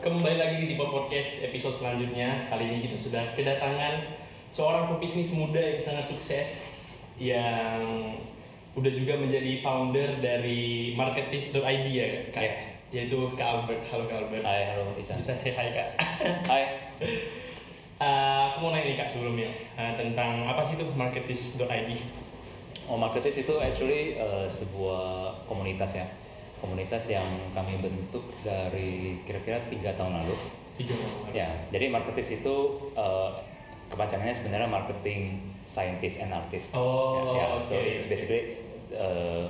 kembali lagi di Tipe Podcast episode selanjutnya. Kali ini kita sudah kedatangan seorang pebisnis muda yang sangat sukses yang udah juga menjadi founder dari marketis.id ya kak Ya. yaitu Kak Albert. Halo Kak Albert. Hai, halo Isan. Bisa say hi kak. Hai. Eh, aku mau nanya nih kak sebelumnya eh, tentang apa sih itu marketis.id? Oh, Marketis itu actually eh, sebuah komunitas ya. Komunitas yang kami bentuk dari kira-kira tiga tahun lalu. Tiga tahun. Ya, jadi Marketis itu eh, kepanjangannya sebenarnya marketing scientist and artist. Oh, ya, ya. So oke. it's basically eh,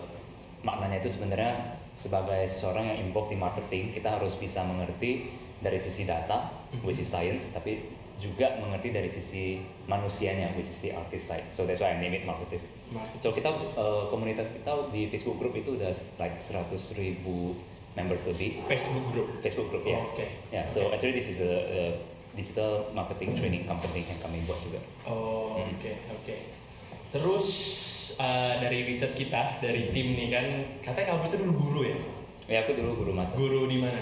maknanya itu sebenarnya sebagai seseorang yang involved di marketing, kita harus bisa mengerti dari sisi data, Mhm. which is science, tapi juga mengerti dari sisi manusianya, which is the artist side. So that's why I name it Marketis. Marketis. So kita eh, komunitas kita di Facebook group itu udah like 100 ribu members lebih. Facebook group. Facebook group ya. Oh, Oke. Ya, so actually this is a, a digital marketing training company yang kami buat juga. Oh, Hmm. oke, oke. Terus eh, dari riset kita, dari tim nih kan, katanya kamu itu dulu guru ya? Ya aku dulu guru mata. Guru di mana?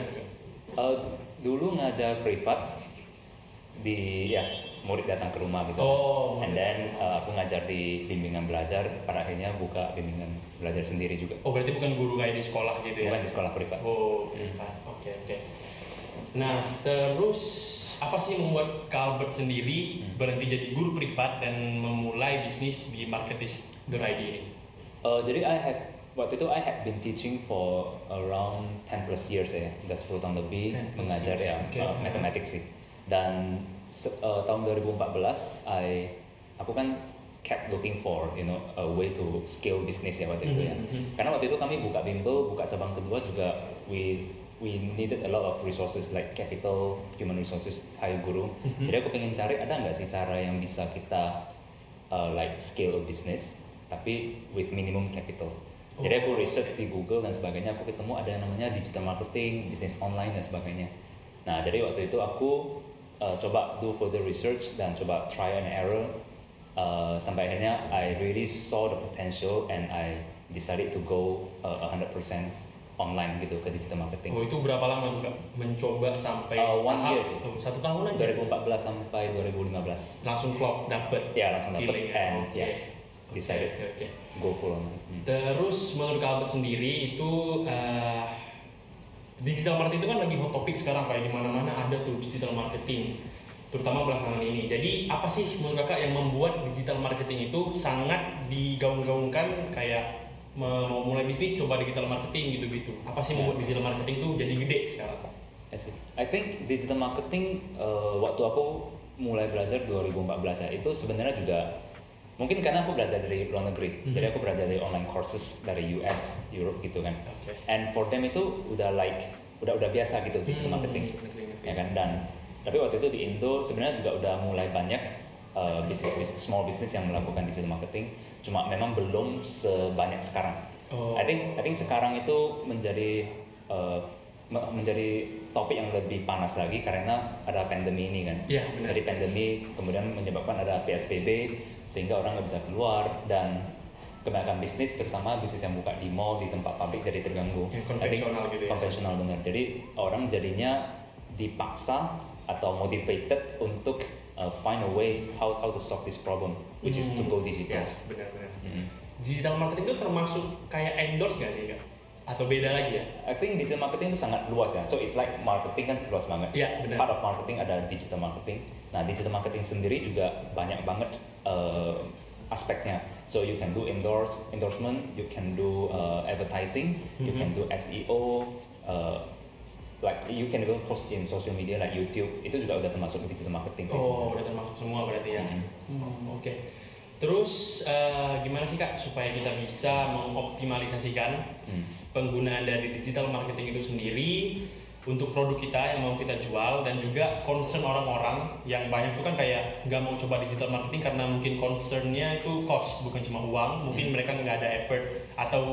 Eh, dulu ngajar privat di ya murid datang ke rumah gitu. Oh, And then uh, aku ngajar di bimbingan belajar, pada akhirnya buka bimbingan belajar sendiri juga. Oh, berarti bukan guru kayak di sekolah gitu ya? Bukan di sekolah privat. Oh, privat. Oke, oke. Nah, terus apa sih yang membuat Kak Albert sendiri Hmm. berhenti jadi guru privat dan memulai bisnis di marketis.id ini? Uh, jadi I have waktu itu I have been teaching for around 10 plus years ya, udah 10 tahun lebih 10 plus mengajar years, ya oke. uh, matematik sih. Dan uh, tahun 2014 I aku kan kept looking for you know a way to scale business ya waktu itu ya. Mhm, mhm. Karena waktu itu kami buka bimbel, buka cabang kedua juga we we needed a lot of resources like capital, human resources, hire guru. Mhm. Jadi aku pengen cari ada nggak sih cara yang bisa kita uh, like scale a business tapi with minimum capital. Jadi aku Oh. research di Google dan sebagainya, aku ketemu ada yang namanya digital marketing, bisnis online dan sebagainya. Nah, jadi waktu itu aku uh, coba do further research dan coba try and error uh, sampai akhirnya I really saw the potential and I decided to go uh, 100% online gitu ke digital marketing. Oh, itu berapa lama tuh Kak? Mencoba sampai Uh, one tahap- year sih. oh, satu tahun aja? 2014 sampai 2015. Langsung klop, dapet? Ya, langsung dapet feeling and Oke. ya decided Oke, oke, oke. go full online. Hmm. Terus menurut Albert sendiri itu eh, digital marketing itu kan lagi hot topic sekarang kayak di mana-mana ada tuh digital marketing terutama belakangan ini. Jadi apa sih menurut kakak yang membuat digital marketing itu sangat digaung-gaungkan kayak mau mulai bisnis coba digital marketing gitu-gitu. Apa sih membuat digital marketing itu jadi gede sekarang? I see. I think digital marketing uh, waktu aku mulai belajar 2014 ya itu sebenarnya juga mungkin karena aku belajar dari luar negeri Mhm. jadi aku belajar dari online courses dari US Europe gitu kan Oke. and for them itu udah like udah udah biasa gitu digital Hmm, marketing ngerti. ya kan dan tapi waktu itu di Indo sebenarnya juga udah mulai banyak uh, bisnis small business yang melakukan digital marketing cuma memang belum sebanyak sekarang Oh. I think I think sekarang itu menjadi uh, me- menjadi topik yang lebih panas lagi karena ada pandemi ini kan. Iya, benar. Jadi pandemi kemudian menyebabkan ada PSBB sehingga orang nggak bisa keluar dan kebanyakan bisnis terutama bisnis yang buka di mall di tempat publik jadi terganggu. Konvensional gitu ya. Konvensional benar. Jadi orang jadinya dipaksa atau motivated untuk uh, find a way how how to solve this problem which is to go digital. Ya, benar-benar. Mhm. Digital marketing itu termasuk kayak endorse nggak sih kak? Atau beda lagi ya? I think digital marketing itu sangat luas ya. So it's like marketing kan luas banget. Iya, benar. Part of marketing ada digital marketing. Nah digital marketing sendiri juga banyak banget uh, aspeknya. So you can do endorse endorsement, you can do uh, advertising, you Mhm. can do SEO, uh, like you can even post in social media like YouTube. Itu juga udah termasuk digital marketing sih. Oh, udah termasuk semua berarti ya. Mhm. Hmm, Oke. Terus eh, gimana sih kak supaya kita bisa mengoptimalisasikan Hmm. penggunaan dari digital marketing itu sendiri untuk produk kita yang mau kita jual dan juga concern orang-orang yang banyak tuh kan kayak nggak mau coba digital marketing karena mungkin concernnya itu cost bukan cuma uang mungkin Hmm. mereka nggak ada effort atau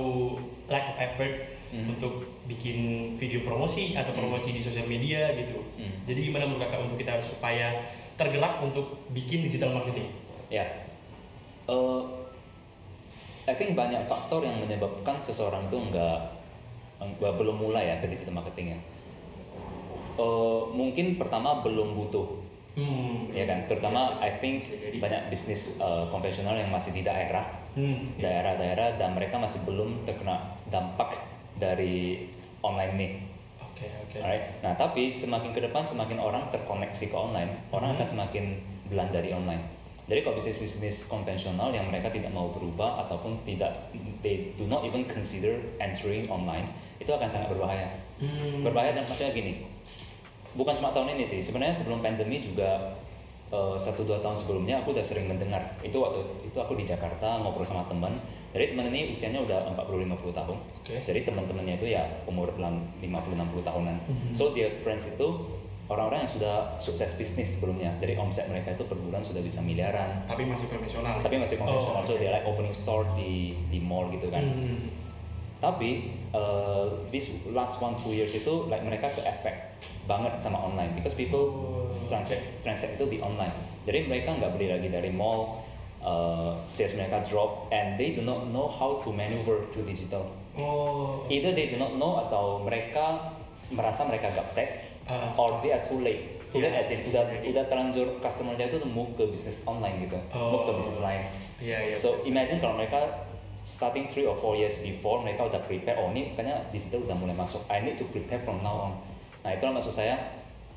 lack of effort Hmm. untuk bikin video promosi atau Hmm. promosi di sosial media gitu Hmm. jadi gimana menurut kakak untuk kita supaya tergerak untuk bikin digital marketing Ya, Eh, I think banyak faktor yang menyebabkan seseorang itu nggak nggak belum mulai ya ke digital marketing ya. eh, mungkin pertama belum butuh Hmm. ya kan terutama I think banyak bisnis eh, konvensional yang masih di daerah Hmm. daerah-daerah dan mereka masih belum terkena dampak dari online nih Oke oke. Alright. Nah, tapi semakin ke depan semakin orang terkoneksi ke online, orang Hmm. akan semakin belanja di online. Jadi kalau bisnis-bisnis konvensional yang mereka tidak mau berubah ataupun tidak they do not even consider entering online, itu akan sangat berbahaya. Hmm. Berbahaya dan maksudnya gini. Bukan cuma tahun ini sih, sebenarnya sebelum pandemi juga eh, satu dua tahun sebelumnya aku udah sering mendengar itu waktu itu aku di Jakarta ngobrol sama teman jadi teman ini usianya udah 40-50 tahun Oke. jadi teman-temannya itu ya umur 50-60 tahunan Mhm. so their friends itu orang-orang yang sudah sukses bisnis sebelumnya jadi omset mereka itu per bulan sudah bisa miliaran Tapi masih konvensional. tapi masih konvensional Oh, so oke. dia like opening store di di mall gitu kan Hmm. tapi uh, this last one two years itu like mereka ke efek banget sama online because people Oh, transact transact itu di online jadi mereka nggak beli lagi dari mall uh, sales mereka drop and they do not know how to maneuver to digital Oh. either they do not know atau mereka merasa mereka gaptek Ah. or they are too late too late Yeah. as in udah udah terlanjur customernya itu to move ke bisnis online gitu move ke Oh. bisnis lain Iya iya. So imagine kalau mereka starting three or four years before mereka udah prepare, oh ini kayaknya digital udah mulai masuk. I need to prepare from now on. Nah itulah maksud saya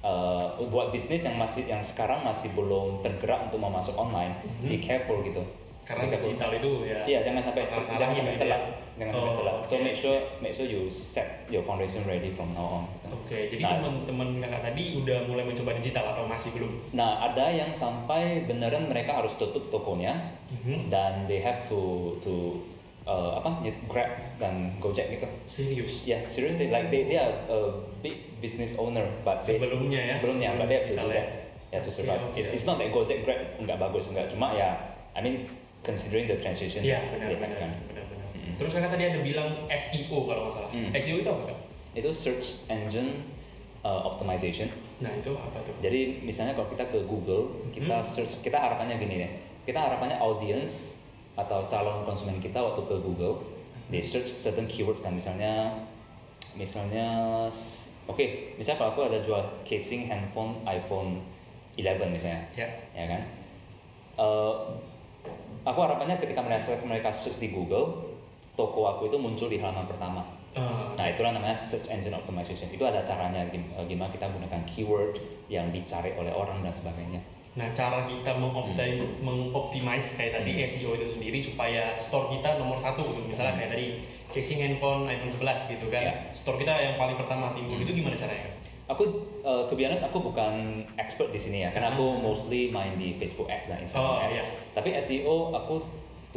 uh, buat bisnis yang masih yang sekarang masih belum tergerak untuk mau masuk online, Mhm. be careful gitu. Karena digital itu ya. Iya jangan sampai jangan sampai telat, sampai Oh, telat. So make sure make sure you set your foundation ready from now on. gitu. Oke, jadi Nah. teman-teman kakak tadi udah mulai mencoba digital atau masih belum? Nah ada yang sampai beneran mereka harus tutup tokonya, Mhm. dan they have to to uh, apa ya, Grab dan Gojek gitu. Serius. Yeah, seriously, like they they are a big business owner, but they Sebelumnya ya. sebelumnya, but they have to do Digital ya. that, yeah, to survive. It's, not that Gojek Grab nggak bagus nggak, cuma ya, I mean considering the transition Iya benar they Terus kakak tadi ada bilang SEO kalau nggak salah. Hmm. SEO itu apa kak? Itu search engine uh, optimization. Nah itu apa tuh? Jadi misalnya kalau kita ke Google, kita Mhm. search, kita harapannya gini deh, kita harapannya audience atau calon konsumen kita waktu ke Google, they search certain keywords kan misalnya, misalnya, oke, misalnya kalau aku ada jual casing handphone iPhone 11 misalnya, Ya. ya kan, Eh, aku harapannya ketika mereka mereka search di Google, toko aku itu muncul di halaman pertama. Eh, Nah itulah namanya search engine optimization. Itu ada caranya eh, gimana kita gunakan keyword yang dicari oleh orang dan sebagainya. Nah, cara kita mengoptimize, mengoptimize kayak tadi Hmm. SEO itu sendiri supaya store kita nomor satu gitu. Misalnya Hmm. kayak tadi casing handphone iPhone 11 gitu kan. Ya. Store kita yang paling pertama timbul Hmm. itu gimana caranya? Aku, uh, to be honest, aku bukan expert di sini ya, karena aku Ah. mostly main di Facebook Ads dan Instagram Oh, Ads. iya. Tapi SEO aku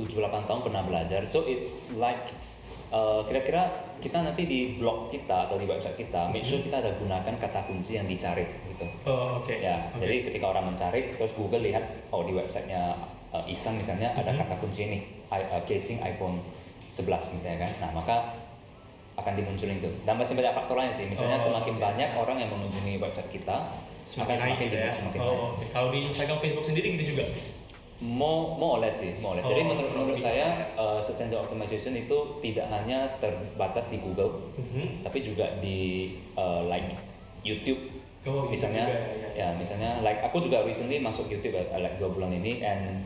7-8 tahun pernah belajar, so it's like uh, kira-kira kita nanti di blog kita atau di website kita, make sure kita ada gunakan kata kunci yang dicari gitu. Oh, oke. Ya, Oke. jadi ketika orang mencari, terus Google lihat, oh di websitenya uh, Isan misalnya ada Mhm. kata kunci ini, i- uh, casing iPhone 11 misalnya kan. Nah maka akan dimunculin itu. Dan masih banyak faktor lain sih. Misalnya Oh, semakin oke. banyak orang yang mengunjungi website kita, semakin akan naik semakin gitu ya. semakin oh, naik. oke. Kalau di Instagram Facebook sendiri gitu juga. Mau mau oleh sih, mau oleh. Jadi Oh, menurut, menurut bisa. saya uh, search engine optimization itu tidak hanya terbatas di Google, Mhm. tapi juga di uh, like YouTube Oh, misalnya juga, ya, ya. ya misalnya like aku juga recently masuk YouTube uh, like dua bulan ini and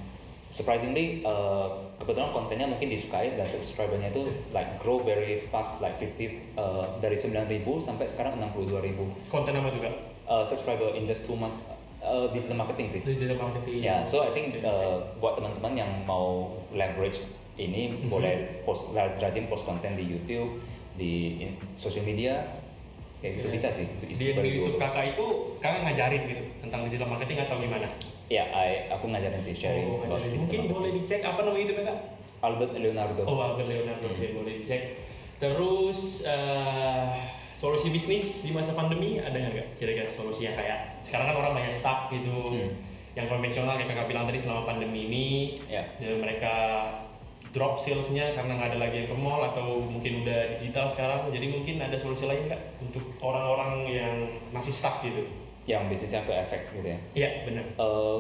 surprisingly uh, kebetulan kontennya mungkin disukai dan subscribernya itu like grow very fast like 50 uh, dari 9.000 sampai sekarang 62.000 Konten apa juga? uh, subscriber in just two months uh, digital marketing sih Digital marketing. ya so I think uh, buat teman-teman yang mau leverage ini Mhm. boleh post rajin post konten di YouTube di in- social media kayak gitu Oke. bisa sih itu di YouTube doable. kakak itu kakak ngajarin gitu tentang digital marketing atau gimana? Ya, I, aku ngajarin sih sharing Oh, about ngajarin. Mungkin boleh marketing. dicek apa nama YouTube kakak? Albert Leonardo. Oh, Albert Leonardo, Hmm. boleh dicek. Terus eh, solusi bisnis di masa pandemi ada nggak kira-kira solusinya kayak sekarang kan orang banyak stuck gitu, Hmm. yang konvensional yang kakak bilang tadi selama pandemi ini, Ya. jadi mereka drop salesnya karena nggak ada lagi yang ke mall atau mungkin udah digital sekarang, jadi mungkin ada solusi lain kak untuk orang-orang yang masih stuck gitu. Yang bisnisnya ke efek gitu ya. Iya benar. Eh,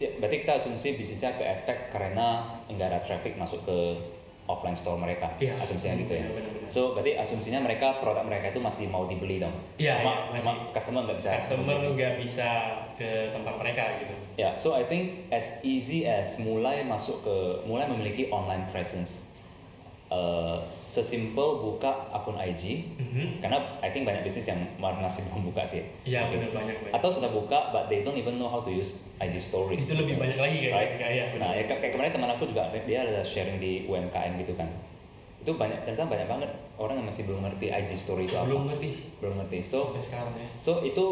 ya, berarti kita asumsi bisnisnya ke efek karena nggak ada traffic masuk ke offline store mereka. Iya. Asumsinya gitu ya. Benar-benar. So berarti asumsinya mereka produk mereka itu masih mau dibeli dong. Iya, cuma, iya, cuma customer nggak bisa. customer nggak bisa ke tempat mereka gitu. Ya, so I think as easy as mulai masuk ke mulai memiliki online presence. Uh, sesimpel buka akun IG Mhm. karena I think banyak bisnis yang masih belum buka sih. Iya benar banyak banyak. Atau sudah buka but they don't even know how to use IG stories. Itu lebih banyak lagi kayak Right. kayak Nah, ya, kayak kemarin teman aku juga dia ada sharing di UMKM gitu kan. Itu banyak ternyata banyak banget orang yang masih belum ngerti IG story itu apa. belum ngerti Belum ngerti. So sampai sekarang ya. so itu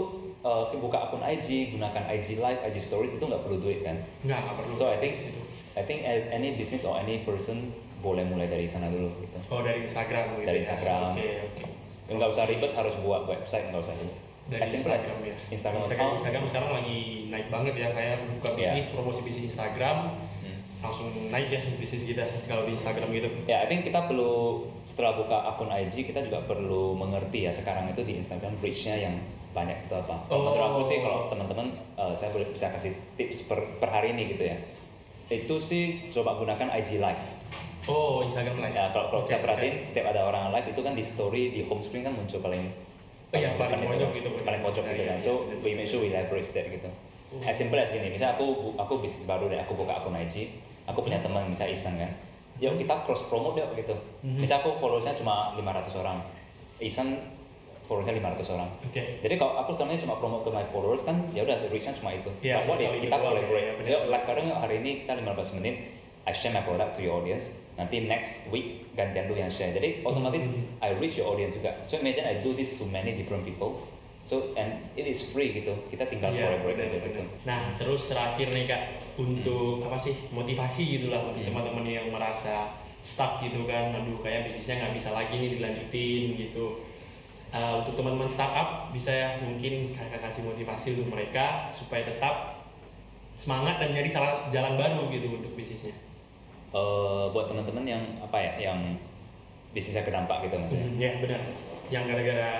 uh, buka akun IG, gunakan IG live, IG stories itu nggak perlu duit kan. Nggak nggak perlu. So I think itu. I think any business or any person boleh mulai dari sana dulu gitu. Oh dari Instagram gitu. Dari ya. Instagram. Oke oke. Nggak usah ribet harus buat website nggak usah ribet. Dari as Instagram ya. Instagram Instagram, account. Instagram sekarang lagi naik banget ya kayak buka Iya. bisnis promosi bisnis Instagram Hmm. langsung naik ya bisnis kita kalau di Instagram gitu. Ya, I think kita perlu setelah buka akun IG kita juga perlu mengerti ya sekarang itu di Instagram reach-nya yang banyak itu apa. Oh. Menurut aku sih kalau teman-teman eh, saya boleh bisa kasih tips per, per hari ini gitu ya. Itu sih coba gunakan IG live. Oh Instagram live. Ya, kalau, kalau Oke, kita perhatiin setiap ada orang live itu kan di story di home screen kan muncul paling Oh iya, paling pojok gitu, betul. paling pojok Nah, gitu iya, kan. iya, So betul. we make sure we leverage that gitu. Oh. As simple as gini, misalnya aku aku bisnis baru deh, aku buka akun IG, aku punya teman misalnya iseng kan, yuk kita cross promote yuk gitu. Mhm. Misal aku followersnya cuma 500 orang, iseng followersnya 500 orang. Oke. Jadi kalau aku ini cuma promote ke my followers kan, ya udah reach-nya cuma itu. Iya, what if sekali kita collaborate? ya, like bareng yuk hari ini kita 15 menit, I share my product to your audience. Nanti next week gantian lu yang share. Jadi otomatis Mhm. I reach your audience juga. So imagine I do this to many different people. So and it is free gitu. Kita tinggal Iya, collaborate aja gitu. Nah, terus terakhir nih Kak, untuk apa sih motivasi gitulah untuk Hmm. teman-teman yang merasa stuck gitu kan, aduh kayak bisnisnya nggak bisa lagi nih dilanjutin gitu. Eh, untuk teman-teman startup bisa ya mungkin kakak kasih motivasi untuk mereka supaya tetap semangat dan nyari jalan, jalan baru gitu untuk bisnisnya. Eh, buat teman-teman yang apa ya, yang bisnisnya kedampak gitu maksudnya. Hmm, ya benar. Yang gara-gara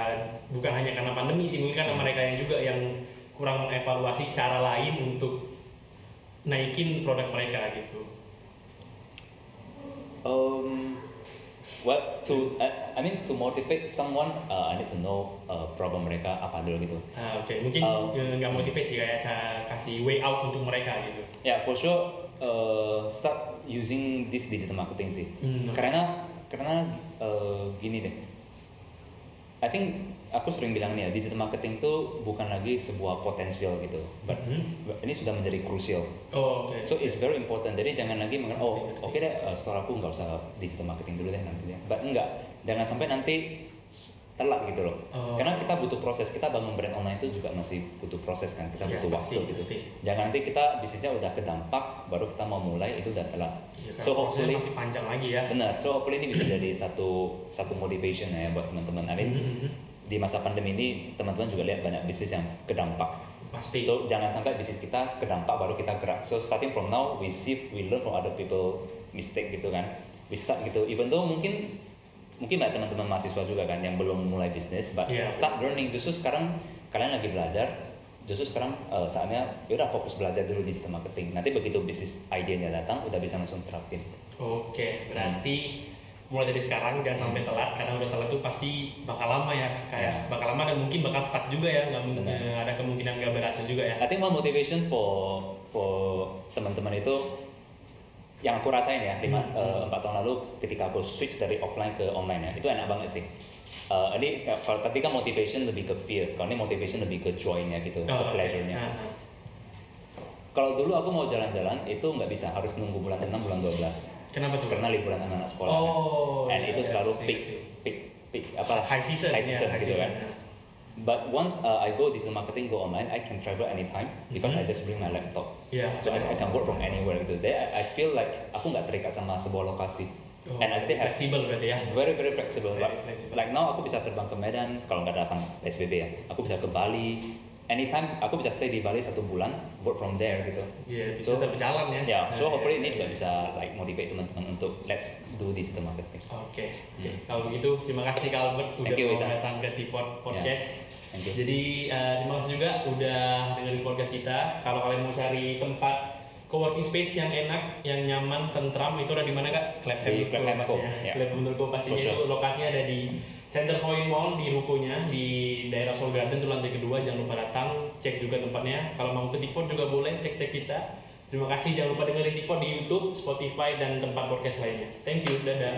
bukan hanya karena pandemi sih, mungkin karena Hmm. mereka yang juga yang kurang mengevaluasi cara lain untuk naikin produk mereka gitu. Um, well, to I, I mean to motivate someone, uh, I need to know uh, problem mereka apa dulu gitu. Ah, Oke, mungkin Oh. eh, nggak motivate sih kayak ca- kasih way out untuk mereka gitu. Ya, for sure uh, start using this digital marketing sih. Hmm. Karena karena uh, gini deh. I think aku sering bilang nih ya, digital marketing tuh bukan lagi sebuah potensial gitu. But Hmm. ini sudah menjadi crucial. Oh, oke. So it's very important. Jadi jangan lagi mengen oh oke deh uh, store aku nggak usah digital marketing dulu deh nanti deh. But enggak, jangan sampai nanti telat gitu loh. Oh. Karena kita butuh proses. Kita bangun brand online itu juga masih butuh proses kan. Kita Iya, butuh pasti, waktu gitu. pasti. Jangan nanti kita bisnisnya udah kedampak baru kita mau mulai itu udah telat. Iya, so hopefully masih panjang lagi ya. benar. So hopefully ini bisa jadi satu satu motivation ya buat teman-teman. I mean Mhm. di masa pandemi ini teman-teman juga lihat banyak bisnis yang kedampak. Pasti. So jangan sampai bisnis kita kedampak baru kita gerak. So starting from now we see we learn from other people mistake gitu kan. We start gitu. Even though mungkin mungkin banyak teman-teman mahasiswa juga kan yang belum mulai bisnis, but Iya. start learning. Justru sekarang kalian lagi belajar. Justru sekarang eh, saatnya ya udah fokus belajar dulu digital marketing. Nanti begitu bisnis idenya datang udah bisa langsung terapin. Oke, berarti mulai dari sekarang jangan sampai telat karena udah telat tuh pasti bakal lama ya kayak Ya. bakal lama dan mungkin bakal stuck juga ya nggak mungkin ada kemungkinan nggak berhasil juga ya I think one motivation for for teman-teman itu yang aku rasain ya lima Hmm, eh, empat tahun lalu ketika aku switch dari offline ke online ya itu enak banget sih. Eh, ini ka- kalau tadi kan motivation lebih ke fear, kalau ini motivation lebih ke joy-nya gitu, Oh, ke pleasure-nya. Nah, nah. Kalau dulu aku mau jalan-jalan itu nggak bisa, harus nunggu bulan 6, bulan 12 kenapa tuh karena liburan anak-anak sekolah. kan. oh And iya, itu iya, selalu iya, peak, iya. peak, peak apa? high season high season high gitu season, kan. But once uh, I go digital marketing, go online, I can travel anytime because Mhm. I just bring my laptop. Iya. So I, I can work from anywhere gitu. Then I, I feel like aku nggak terikat sama sebuah lokasi. Oh, And I still have fleksibel berarti ya very very flexible. Very Like, flexible. like now aku bisa terbang ke Medan kalau nggak ada PSBB ya. Aku bisa ke Bali. Anytime aku bisa stay di Bali satu bulan, work from there gitu. Iya, bisa So- tetap berjalan ya. Ya, so Nah, hopefully iya, ini juga bisa like motivate teman-teman untuk let's do digital marketing. Oke, oke. Hmm. Kalau begitu terima kasih Kak Albert udah you, mau datang ke Tipot Podcast. You. Jadi eh, terima kasih juga udah dengerin podcast kita. Kalau kalian mau cari tempat co-working space yang enak, yang nyaman, tentram itu ada di mana kak? Clapham Di Clapham pastinya. ya. Clapham pastinya sure. itu lokasinya ada di Center Point Mall di rukonya di daerah Soul Garden itu lantai kedua jangan lupa datang cek juga tempatnya kalau mau ke Tipot juga boleh cek cek kita terima kasih jangan lupa dengerin Tipot di YouTube Spotify dan tempat podcast lainnya thank you dadah